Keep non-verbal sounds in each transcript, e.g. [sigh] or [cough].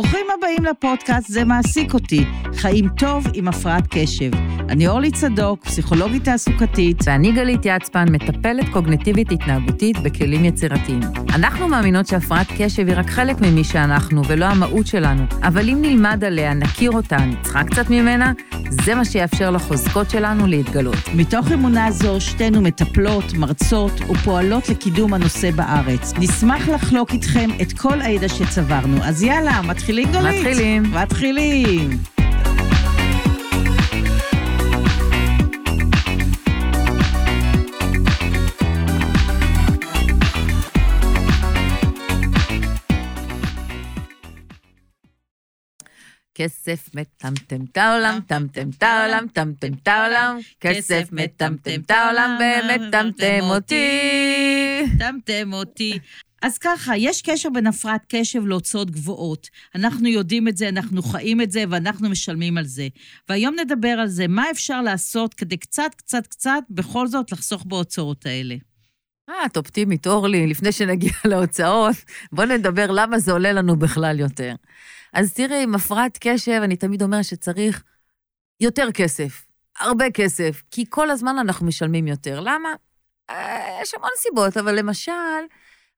ברוכים הבאים לפודקאסט "זה מעסיק אותי", חיים טוב עם הפרעת קשב. אני אורלי צדוק, פסיכולוגית תעסוקתית. ואני גלית יצפן, מטפלת קוגנטיבית התנהגותית בכלים יצירתיים. אנחנו מאמינות שהפרעת קשב היא רק חלק ממי שאנחנו, ולא המהות שלנו. אבל אם נלמד עליה, נכיר אותה, נצחק קצת ממנה, זה מה שיאפשר לחוזקות שלנו להתגלות. מתוך אמונה זו, שתינו מטפלות, מרצות ופועלות לקידום הנושא בארץ. נשמח לחלוק איתכם את כל הידע שצברנו. אז יאללה, מתחילים גלית? מתחילים. מתחילים. כסף מטמטם את העולם, טמטם את העולם, טמטם את העולם, כסף מטמטם את העולם ומטמטם אותי. טמטם אותי. אז ככה, יש קשר בין הפרעת קשב להוצאות גבוהות. אנחנו יודעים את זה, אנחנו חיים את זה, ואנחנו משלמים על זה. והיום נדבר על זה, מה אפשר לעשות כדי קצת, קצת, קצת, בכל זאת לחסוך בהוצאות האלה. אה, את אופטימית, אורלי, לפני שנגיע [laughs] להוצאות, בוא נדבר למה זה עולה לנו בכלל יותר. אז תראי, עם הפרעת קשב, אני תמיד אומרת שצריך יותר כסף, הרבה כסף, כי כל הזמן אנחנו משלמים יותר. למה? אה, יש המון סיבות, אבל למשל,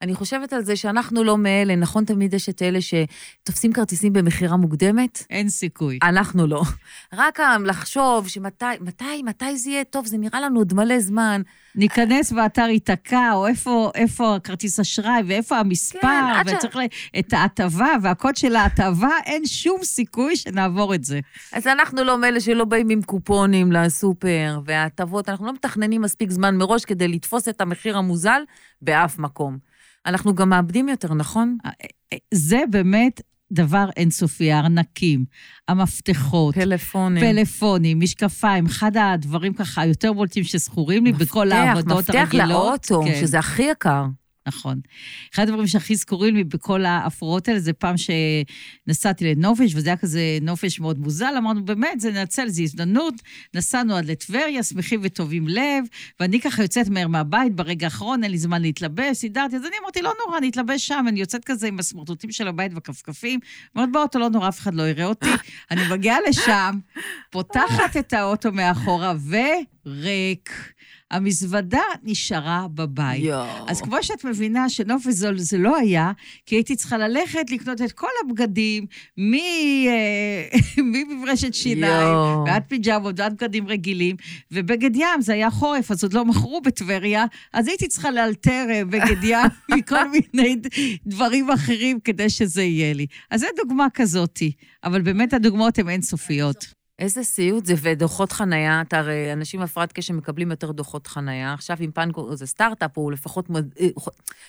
אני חושבת על זה שאנחנו לא מאלה, נכון תמיד יש את אלה שתופסים כרטיסים במכירה מוקדמת? אין סיכוי. אנחנו לא. רק לחשוב שמתי, מתי, מתי זה יהיה טוב, זה נראה לנו עוד מלא זמן. ניכנס באתר ייתקע, או איפה, איפה הכרטיס אשראי, ואיפה המספר, כן, וצריך ש... את ההטבה, והקוד של ההטבה, אין שום סיכוי שנעבור את זה. אז אנחנו לא מאלה שלא באים עם קופונים לסופר, וההטבות, אנחנו לא מתכננים מספיק זמן מראש כדי לתפוס את המחיר המוזל באף מקום. אנחנו גם מאבדים יותר, נכון? זה באמת דבר אינסופי, הארנקים, המפתחות, פלאפונים, פלאפונים, משקפיים, אחד הדברים ככה היותר בולטים שזכורים לי בכל העבודות הרגילות. מפתח לאוטו, כן. שזה הכי יקר. נכון. אחד הדברים שהכי זכורים לי בכל ההפרעות האלה, זה פעם שנסעתי לנופש, וזה היה כזה נופש מאוד מוזל, אמרנו, באמת, זה ננצל, זו הזדמנות. נסענו עד לטבריה, שמחים וטובים לב, ואני ככה יוצאת מהר מהבית ברגע האחרון, אין לי זמן להתלבש, סידרתי, אז אני אמרתי, לא נורא, אני אתלבש שם, אני יוצאת כזה עם הסמרטוטים של הבית והכפכפים, אומרת, באוטו לא נורא, אף אחד לא יראה אותי. אני מגיעה לשם, פותחת את האוטו מאחורה, וריק. המזוודה נשארה בבית. יואו. אז כמו שאת מבינה שנוף וזול זה לא היה, כי הייתי צריכה ללכת לקנות את כל הבגדים, [laughs] ממברשת שיניים. ועד פיג'מות ועד בגדים רגילים, ובגד ים זה היה חורף, אז עוד לא מכרו בטבריה, אז הייתי צריכה לאלתר אה, בגד ים [laughs] [laughs] מכל מיני דברים אחרים כדי שזה יהיה לי. אז זו דוגמה כזאתי, אבל באמת הדוגמאות הן אינסופיות. איזה סיוט זה, ודוחות חנייה, אתה הרי, אנשים עם הפרעת קשב מקבלים יותר דוחות חנייה. עכשיו עם פנגו, זה סטארט-אפ, הוא לפחות... אה,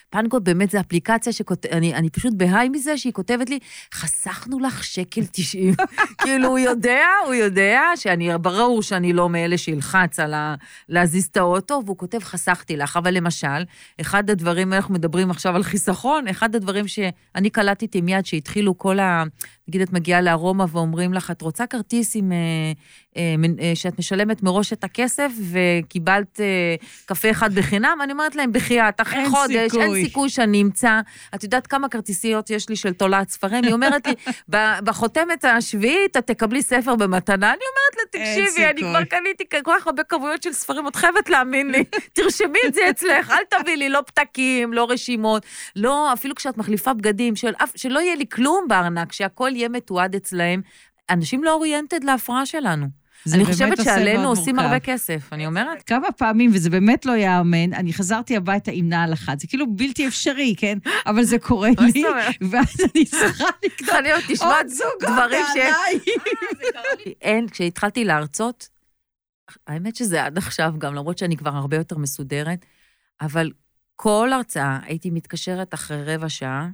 פנגו באמת זה אפליקציה שכותבת, אני, אני פשוט בהיי מזה שהיא כותבת לי, חסכנו לך שקל תשעים. [laughs] כאילו, הוא יודע, הוא יודע שאני, ברור שאני לא מאלה שילחץ על ה... להזיז את האוטו, והוא כותב, חסכתי לך. אבל למשל, אחד הדברים, אנחנו מדברים עכשיו על חיסכון, אחד הדברים שאני קלטתי מיד, שהתחילו כל ה... נגיד, את מגיעה לארומה ואומרים לך, את רוצה כרטיס עם... שאת משלמת מראש את הכסף וקיבלת קפה אחד בחינם, אני אומרת להם, בחייאת, אחרי אין חודש, סיכוי. אין סיכוי שאני אמצא. את יודעת כמה כרטיסיות יש לי של תולעת ספרים? היא אומרת לי, בחותמת השביעית את תקבלי ספר במתנה. אני אומרת לה, תקשיבי, אני. כבר קניתי כל כך הרבה כמויות של ספרים, את חייבת להאמין לי. תרשמי את זה אצלך, אל תביאי לי לא פתקים, לא רשימות, לא, אפילו כשאת מחליפה בגדים, של, שלא יהיה לי כלום בארנק, שהכל יהיה מתועד אצלהם. אנשים לא אוריינטד להפרעה שלנו. אני חושבת שעלינו עושים מורכב. הרבה כסף, אני אומרת. כמה פעמים, וזה באמת לא ייאמן, אני חזרתי הביתה עם נעל אחת. זה כאילו בלתי אפשרי, כן? אבל זה קורה לי? ואז אני צריכה לקנות עוד זוג דברים ש... נעליים. אין, כשהתחלתי להרצות, האמת שזה עד עכשיו גם, למרות שאני כבר הרבה יותר מסודרת, אבל כל הרצאה הייתי מתקשרת אחרי רבע שעה,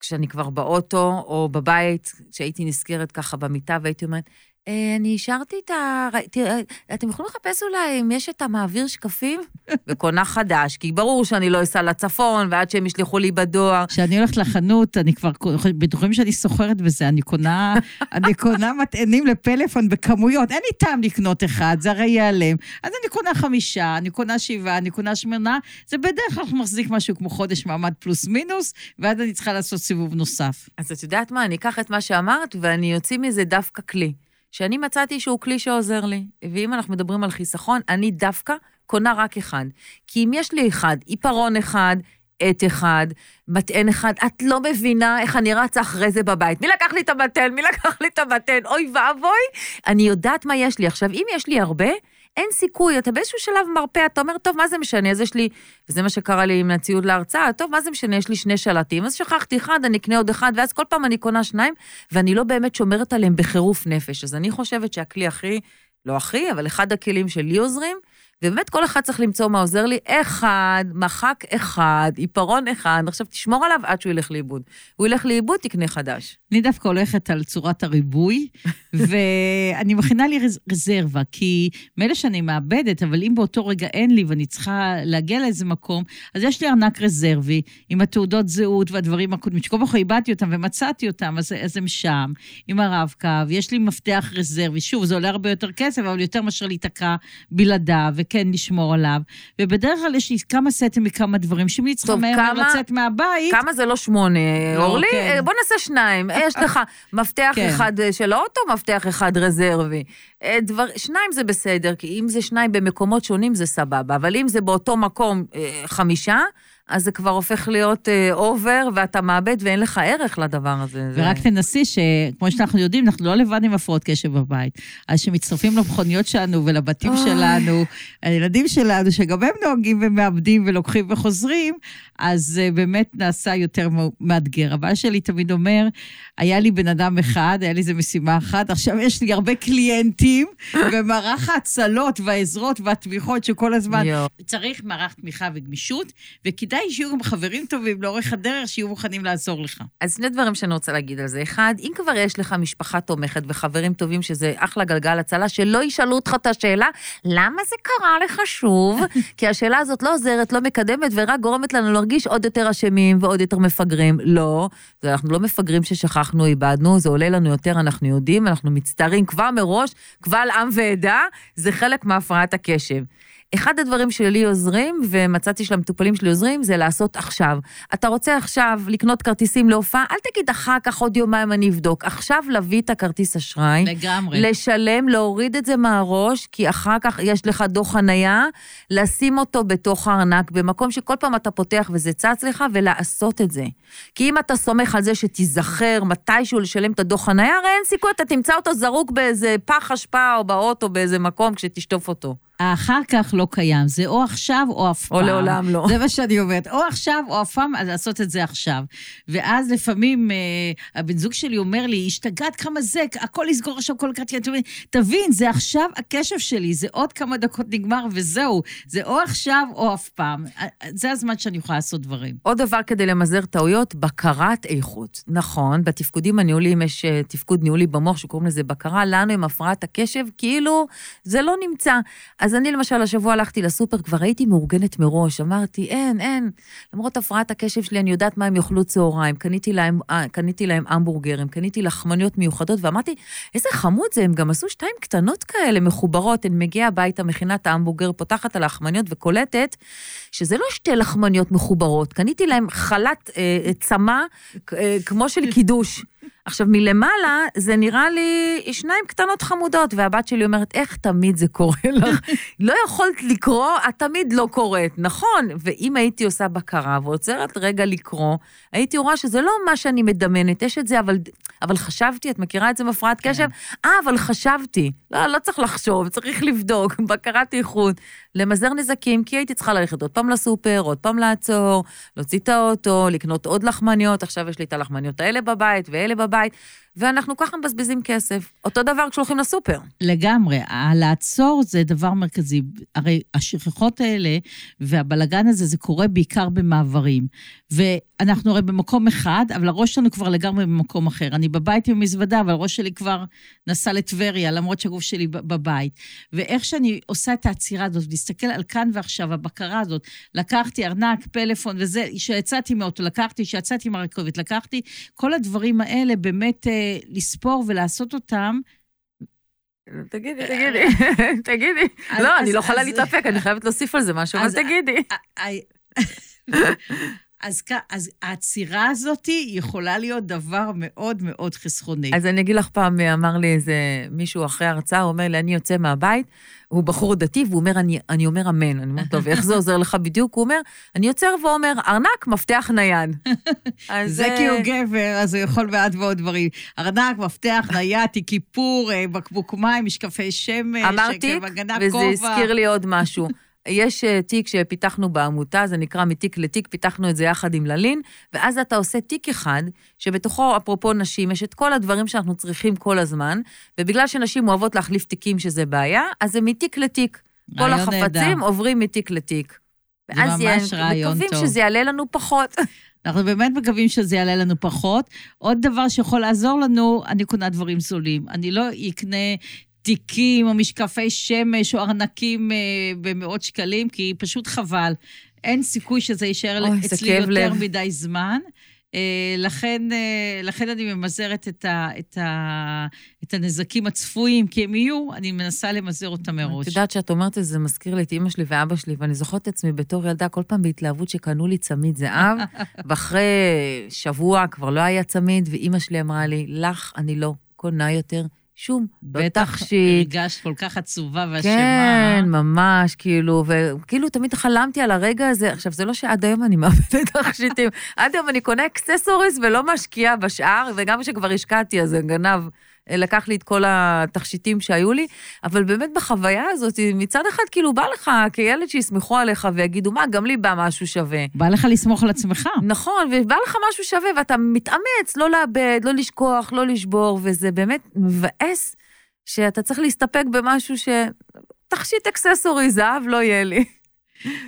כשאני כבר באוטו או בבית, כשהייתי נזכרת ככה במיטה, והייתי אומרת, אני השארתי את ה... תראה, אתם יכולים לחפש אולי אם יש את המעביר שקפים? [laughs] וקונה חדש, כי ברור שאני לא אסע לצפון, ועד שהם ישלחו לי בדואר. כשאני הולכת לחנות, אני כבר, בטוחים שאני סוחרת בזה, אני קונה, [laughs] אני קונה מטענים לפלאפון בכמויות, אין לי טעם לקנות אחד, זה הרי ייעלם. אז אני קונה חמישה, אני קונה שבעה, אני קונה שמונה, זה בדרך כלל מחזיק משהו כמו חודש מעמד פלוס מינוס, ואז אני צריכה לעשות סיבוב נוסף. אז את יודעת מה, אני אקח את מה שאמרת, ואני אוציא מזה דווקא כלי. שאני מצאתי שהוא כלי שעוזר לי. ואם אנחנו מדברים על חיסכון, אני דווקא קונה רק אחד. כי אם יש לי אחד, עיפרון אחד, עט אחד, מטען אחד, את לא מבינה איך אני רצה אחרי זה בבית. מי לקח לי את המטען? מי לקח לי את המטען? אוי ואבוי. אני יודעת מה יש לי. עכשיו, אם יש לי הרבה, אין סיכוי, אתה באיזשהו שלב מרפא, אתה אומר, טוב, מה זה משנה? אז יש לי, וזה מה שקרה לי עם הציוד להרצאה, טוב, מה זה משנה? יש לי שני שלטים, אז שכחתי אחד, אני אקנה עוד אחד, ואז כל פעם אני קונה שניים, ואני לא באמת שומרת עליהם בחירוף נפש. אז אני חושבת שהכלי הכי, לא הכי, אבל אחד הכלים שלי עוזרים, ובאמת כל אחד צריך למצוא מה עוזר לי. אחד, מחק אחד, עיפרון אחד, עכשיו תשמור עליו עד שהוא ילך לאיבוד. הוא ילך לאיבוד, תקנה חדש. אני דווקא הולכת על צורת הריבוי, [laughs] ואני מכינה לי רז- רזרבה, כי מילא שאני מאבדת, אבל אם באותו רגע אין לי ואני צריכה להגיע לאיזה מקום, אז יש לי ארנק רזרבי עם התעודות זהות והדברים הקודמים, שכל כך איבדתי אותם ומצאתי אותם, אז, אז הם שם, עם הרב-קו, יש לי מפתח רזרבי. שוב, זה עולה הרבה יותר כסף, אבל יותר מאשר להיתקע בלעדיו, וכן לשמור עליו. ובדרך כלל יש לי כמה סטים מכמה דברים, שאם אני צריכה מהר כמה- לצאת מהבית, כמה זה לא שמונה, לא, אורלי? כן. אה, בוא נעשה שניים. יש לך מפתח כן. אחד אה, של האוטו, מפתח אחד רזרבי. אה, דבר, שניים זה בסדר, כי אם זה שניים במקומות שונים זה סבבה, אבל אם זה באותו מקום אה, חמישה, אז זה כבר הופך להיות אה, over, ואתה מאבד ואין לך ערך לדבר הזה. זה- ורק תנסי שכמו שאנחנו יודעים, אנחנו לא לבד עם הפרעות קשב בבית. אז כשמצטרפים למכוניות שלנו ולבתים אוי. שלנו, הילדים שלנו, שגם הם נוהגים ומאבדים ולוקחים וחוזרים, אז אה, באמת נעשה יותר מאתגר. הבעיה שלי תמיד אומר, היה לי בן אדם אחד, היה לי איזו משימה אחת, עכשיו יש לי הרבה קליינטים, [laughs] ומערך ההצלות והעזרות והתמיכות שכל הזמן... יואו. צריך מערך תמיכה וגמישות, וכדאי שיהיו גם חברים טובים לאורך הדרך שיהיו מוכנים לעזור לך. אז שני דברים שאני רוצה להגיד על זה. אחד, אם כבר יש לך משפחה תומכת וחברים טובים, שזה אחלה גלגל הצלה, שלא ישאלו אותך את השאלה, למה זה קרה לך שוב? [laughs] כי השאלה הזאת לא עוזרת, לא מקדמת, ורק גורמת לנו להרגיש עוד יותר אשמים ועוד יותר מפגרים. לא, אנחנו לא מפגרים ששכחנו, איבדנו, זה עולה לנו יותר, אנחנו יודעים, אנחנו מצטערים כבר מראש, קבל עם ועדה, זה חלק מהפרעת הקשב. אחד הדברים שלי עוזרים, ומצאתי שלמטופלים שלי עוזרים, זה לעשות עכשיו. אתה רוצה עכשיו לקנות כרטיסים להופעה, אל תגיד אחר כך עוד יומיים אני אבדוק. עכשיו להביא את הכרטיס אשראי. לגמרי. לשלם, להוריד את זה מהראש, כי אחר כך יש לך דוח חנייה, לשים אותו בתוך הארנק, במקום שכל פעם אתה פותח וזה צץ לך, ולעשות את זה. כי אם אתה סומך על זה שתיזכר מתישהו לשלם את הדוח חנייה, הרי אין סיכוי, אתה תמצא אותו זרוק באיזה פח אשפה או באוטו באיזה מקום כשתשטוף אותו. האחר כך לא קיים, זה או עכשיו או אף או פעם. לעולם לא. זה מה שאני אומרת, או עכשיו או אף פעם, אז לעשות את זה עכשיו. ואז לפעמים אה, הבן זוג שלי אומר לי, השתגעת כמה זה, הכל לסגור עכשיו כל קרטיה. תבין, זה עכשיו הקשב שלי, זה עוד כמה דקות נגמר וזהו. זה או עכשיו או אף פעם. אה, זה הזמן שאני יכולה לעשות דברים. עוד דבר כדי למזער טעויות, בקרת איכות. נכון, בתפקודים הניהוליים יש אה, תפקוד ניהולי במוח שקוראים לזה בקרה, לנו עם הפרעת הקשב, כאילו זה לא נמצא. אז אני למשל השבוע הלכתי לסופר, כבר הייתי מאורגנת מראש, אמרתי, אין, אין. למרות הפרעת הקשב שלי, אני יודעת מה הם יאכלו צהריים. קניתי להם, אה, קניתי להם המבורגרים, קניתי לחמניות מיוחדות, ואמרתי, איזה חמוד זה, הם גם עשו שתיים קטנות כאלה, מחוברות. אני מגיעה הביתה, מכינה את ההמבורגר, פותחת על הלחמניות וקולטת שזה לא שתי לחמניות מחוברות, קניתי להם חלת אה, צמא אה, כמו של קידוש. עכשיו, מלמעלה זה נראה לי שניים קטנות חמודות, והבת שלי אומרת, איך תמיד זה קורה לך? [laughs] לא יכולת לקרוא, את תמיד לא קוראת. נכון, ואם הייתי עושה בקרה ועוצרת רגע לקרוא, הייתי רואה שזה לא מה שאני מדמיינת, יש את זה, אבל, אבל חשבתי, את מכירה את זה מהפרעת קשב? אה, אבל חשבתי. לא, לא צריך לחשוב, צריך לבדוק, [laughs] בקרת איכות. למזער נזקים, כי הייתי צריכה ללכת עוד פעם לסופר, עוד פעם לעצור, להוציא את האוטו, לקנות עוד לחמניות, עכשיו יש לי את הלחמניות האלה בבית ואלה בבית, I. ואנחנו ככה מבזבזים כסף. אותו דבר כשהולכים לסופר. לגמרי. לעצור זה דבר מרכזי. הרי השכחות האלה והבלגן הזה, זה קורה בעיקר במעברים. ואנחנו הרי במקום אחד, אבל הראש שלנו כבר לגמרי במקום אחר. אני בבית עם מזוודה, אבל הראש שלי כבר נסע לטבריה, למרות שהגוף שלי בבית. ואיך שאני עושה את העצירה הזאת, להסתכל על כאן ועכשיו, הבקרה הזאת, לקחתי ארנק, פלאפון וזה, שיצאתי מאוטו, לקחתי, שיצאתי מהרכבת, לקחתי, כל הדברים האלה באמת אה, לספור ולעשות אותם. תגידי, תגידי, [laughs] תגידי. לא, אני לא יכולה להתאפק, אני חייבת להוסיף על זה משהו, אבל תגידי. [laughs] אז, אז העצירה הזאת יכולה להיות דבר מאוד מאוד חסכוני. אז אני אגיד לך פעם, אמר לי איזה מישהו אחרי הרצאה, הוא אומר לי, אני יוצא מהבית, הוא בחור דתי, והוא אומר, אני, אני אומר אמן. אני אומרת, טוב, איך זה עוזר לך בדיוק? הוא אומר, אני יוצר ואומר, ארנק, מפתח נייד. [laughs] זה כי הוא גבר, אז הוא יכול בעד ועוד דברים. ארנק, מפתח נייד, תיק כיפור, אה, בקבוק מים, משקפי שמש, אמרתי, וזה הזכיר לי עוד משהו. יש אה, תיק שפיתחנו בעמותה, זה נקרא מתיק לתיק, פיתחנו את זה יחד עם ללין, ואז אתה עושה תיק אחד, שבתוכו, אפרופו נשים, יש את כל הדברים שאנחנו צריכים כל הזמן, ובגלל שנשים אוהבות להחליף תיקים שזה בעיה, אז זה מתיק לתיק. כל החפצים נדע. עוברים מתיק לתיק. זה ממש רעיון טוב. מקווים שזה יעלה לנו פחות. [laughs] אנחנו באמת מקווים שזה יעלה לנו פחות. עוד דבר שיכול לעזור לנו, אני קונה דברים זולים. אני לא אקנה תיקים או משקפי שמש או ארנקים אה, במאות שקלים, כי פשוט חבל. אין סיכוי שזה יישאר אוי, אצלי יותר לב. מדי זמן. אה, לכן, אה, לכן אני ממזערת את, ה, את, ה, את הנזקים הצפויים, כי הם יהיו, אני מנסה למזער אותם מראש. את יודעת שאת אומרת את זה, זה מזכיר לי את אימא שלי ואבא שלי, ואני זוכרת את עצמי בתור ילדה, כל פעם בהתלהבות שקנו לי צמיד זהב, [laughs] ואחרי שבוע כבר לא היה צמיד, ואימא שלי אמרה לי, לך אני לא קונה יותר שום, לא תכשיט. בטח הרגשת כל כך עצובה ואשמה. כן, ממש, כאילו, וכאילו תמיד חלמתי על הרגע הזה. עכשיו, זה לא שעד היום אני מאבדת תכשיטים, עד היום אני קונה accessories ולא משקיעה בשאר, וגם כשכבר השקעתי, אז זה גנב. לקח לי את כל התכשיטים שהיו לי, אבל באמת בחוויה הזאת, מצד אחד כאילו בא לך כילד שיסמכו עליך ויגידו, מה, גם לי בא משהו שווה. בא לך לסמוך על עצמך. נכון, ובא לך משהו שווה, ואתה מתאמץ לא לאבד, לא לשכוח, לא לשבור, וזה באמת מבאס שאתה צריך להסתפק במשהו ש... תכשיט אקססורי זהב לא יהיה לי.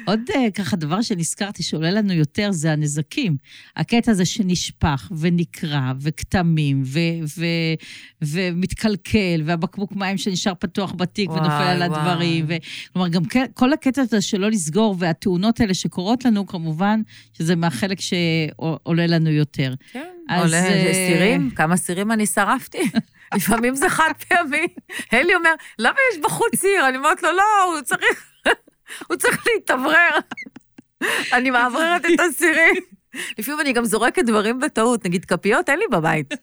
עוד uh, ככה דבר שנזכרתי שעולה לנו יותר זה הנזקים. הקטע הזה שנשפך ונקרע וכתמים ו- ו- ומתקלקל, והבקבוק מים שנשאר פתוח בתיק וואי, ונופל על הדברים. ו- כלומר, גם כל הקטע הזה שלא לסגור, והתאונות האלה שקורות לנו, כמובן שזה מהחלק שעולה לנו יותר. כן, אז, עולה uh, סירים, כמה סירים אני שרפתי. [laughs] לפעמים זה חד פעמי. אלי אומר, למה יש בחוץ סיר? אני אומרת לו, לא, הוא צריך... [laughs] הוא צריך להתאוורר. אני מאווררת את הסירים. לפעמים אני גם זורקת דברים בטעות, נגיד כפיות, אין לי בבית.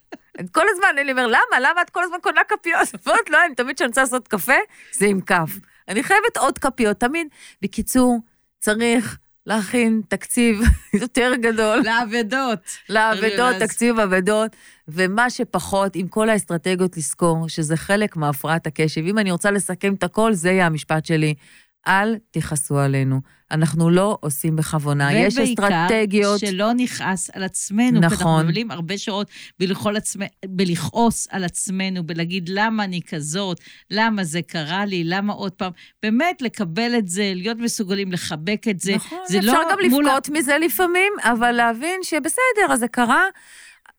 כל הזמן אלי אומר, למה? למה את כל הזמן קונה כפיות? [laughs] אומרת, לא, אני תמיד כשאני רוצה לעשות קפה, זה עם כף. אני חייבת עוד כפיות, תמיד. בקיצור, צריך להכין תקציב [laughs] יותר גדול. לאבדות. לאבדות, תקציב אבדות, ומה שפחות, עם כל האסטרטגיות לזכור, שזה חלק מהפרעת הקשב. אם אני רוצה לסכם את הכל, זה יהיה המשפט שלי. אל תכעסו עלינו. אנחנו לא עושים בכוונה, יש אסטרטגיות. ובעיקר שלא נכעס על עצמנו. נכון. כי אנחנו מבלים הרבה שעות עצמא, בלכעוס על עצמנו, בלהגיד למה אני כזאת, למה זה קרה לי, למה עוד פעם. באמת לקבל את זה, להיות מסוגלים לחבק את זה. נכון, זה אפשר לא גם לבכות מול... מזה לפעמים, אבל להבין שבסדר, אז זה קרה.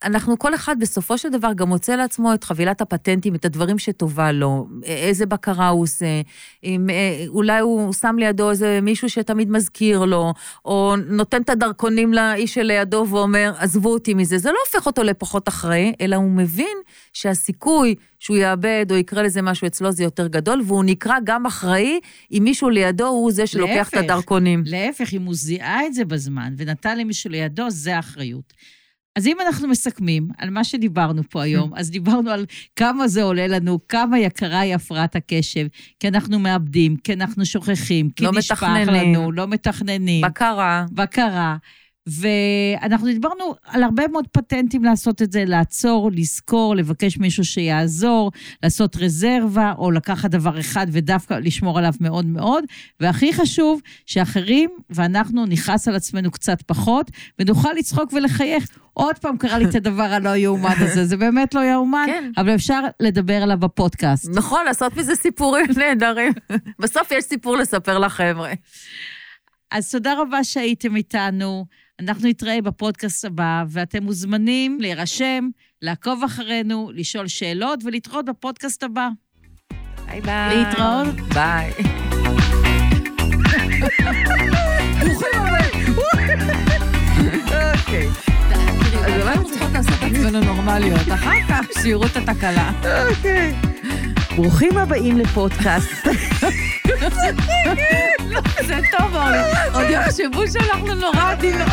אנחנו, כל אחד בסופו של דבר גם מוצא לעצמו את חבילת הפטנטים, את הדברים שטובה לו, איזה בקרה הוא עושה, אם, אה, אולי הוא שם לידו איזה מישהו שתמיד מזכיר לו, או נותן את הדרכונים לאיש שלידו ואומר, עזבו אותי מזה. זה לא הופך אותו לפחות אחראי, אלא הוא מבין שהסיכוי שהוא יאבד או יקרה לזה משהו אצלו זה יותר גדול, והוא נקרא גם אחראי אם מישהו לידו הוא זה שלוקח להפך, את הדרכונים. להפך, אם הוא זיהה את זה בזמן ונתן למישהו לידו, זה האחריות. אז אם אנחנו מסכמים על מה שדיברנו פה היום, אז דיברנו על כמה זה עולה לנו, כמה יקרה היא הפרעת הקשב, כי אנחנו מאבדים, כי אנחנו שוכחים, כי לא נשפך מתכננים. לנו, לא מתכננים. בקרה. בקרה. ואנחנו דיברנו על הרבה מאוד פטנטים לעשות את זה, לעצור, לזכור, לבקש מישהו שיעזור, לעשות רזרבה, או לקחת דבר אחד ודווקא לשמור עליו מאוד מאוד. והכי חשוב, שאחרים ואנחנו נכעס על עצמנו קצת פחות, ונוכל לצחוק ולחייך. עוד פעם קרה לי את הדבר הלא יאומן הזה, זה באמת לא יאומן, כן. אבל אפשר לדבר עליו בפודקאסט. נכון, לעשות מזה סיפורים נהדרים. בסוף יש סיפור לספר לחבר'ה. אז תודה רבה שהייתם איתנו. אנחנו נתראה בפודקאסט הבא, ואתם מוזמנים להירשם, לעקוב אחרינו, לשאול שאלות ולהתראות בפודקאסט הבא. ביי ביי. להתראות. ביי. אוקיי. אז אולי אנחנו צריכות לעשות את עצמנו נורמליות, אחר כך שיראו את התקלה. אוקיי. ברוכים הבאים לפודקאסט. זה טוב. עוד יחשבו שאנחנו נורא עדינות.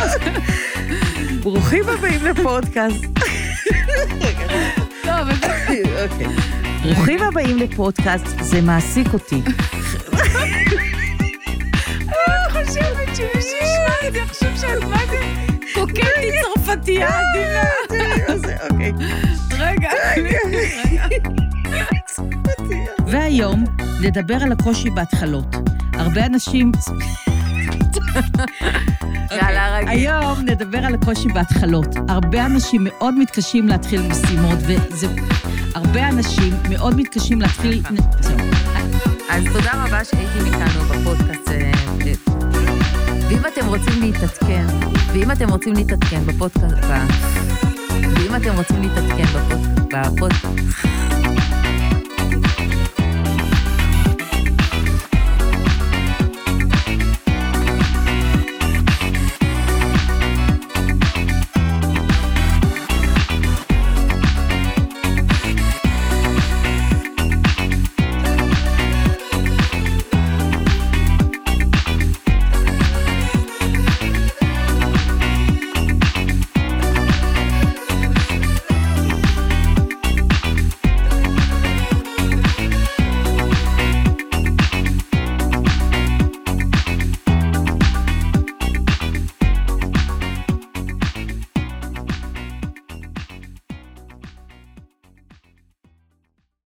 ברוכים הבאים לפודקאסט. טוב, אוקיי. ברוכים הבאים לפודקאסט, זה מעסיק אותי. חושבת שמי שישמע את זה יחשוב שאת מה זה קוקטית צרפתייה עדינה. אוקיי. רגע. והיום נדבר על הקושי בהתחלות. הרבה אנשים... יאללה, רגיל. היום נדבר על הקושי בהתחלות. הרבה אנשים מאוד מתקשים להתחיל משימות, וזה... הרבה אנשים מאוד מתקשים להתחיל... אז תודה רבה שהייתם איתנו בפודקאסט. אה, אה, ואם אתם רוצים להתעדכן, ואם אתם רוצים להתעדכן בפודקאסט, ואם אתם רוצים להתעדכן בפוד- בפודקאסט,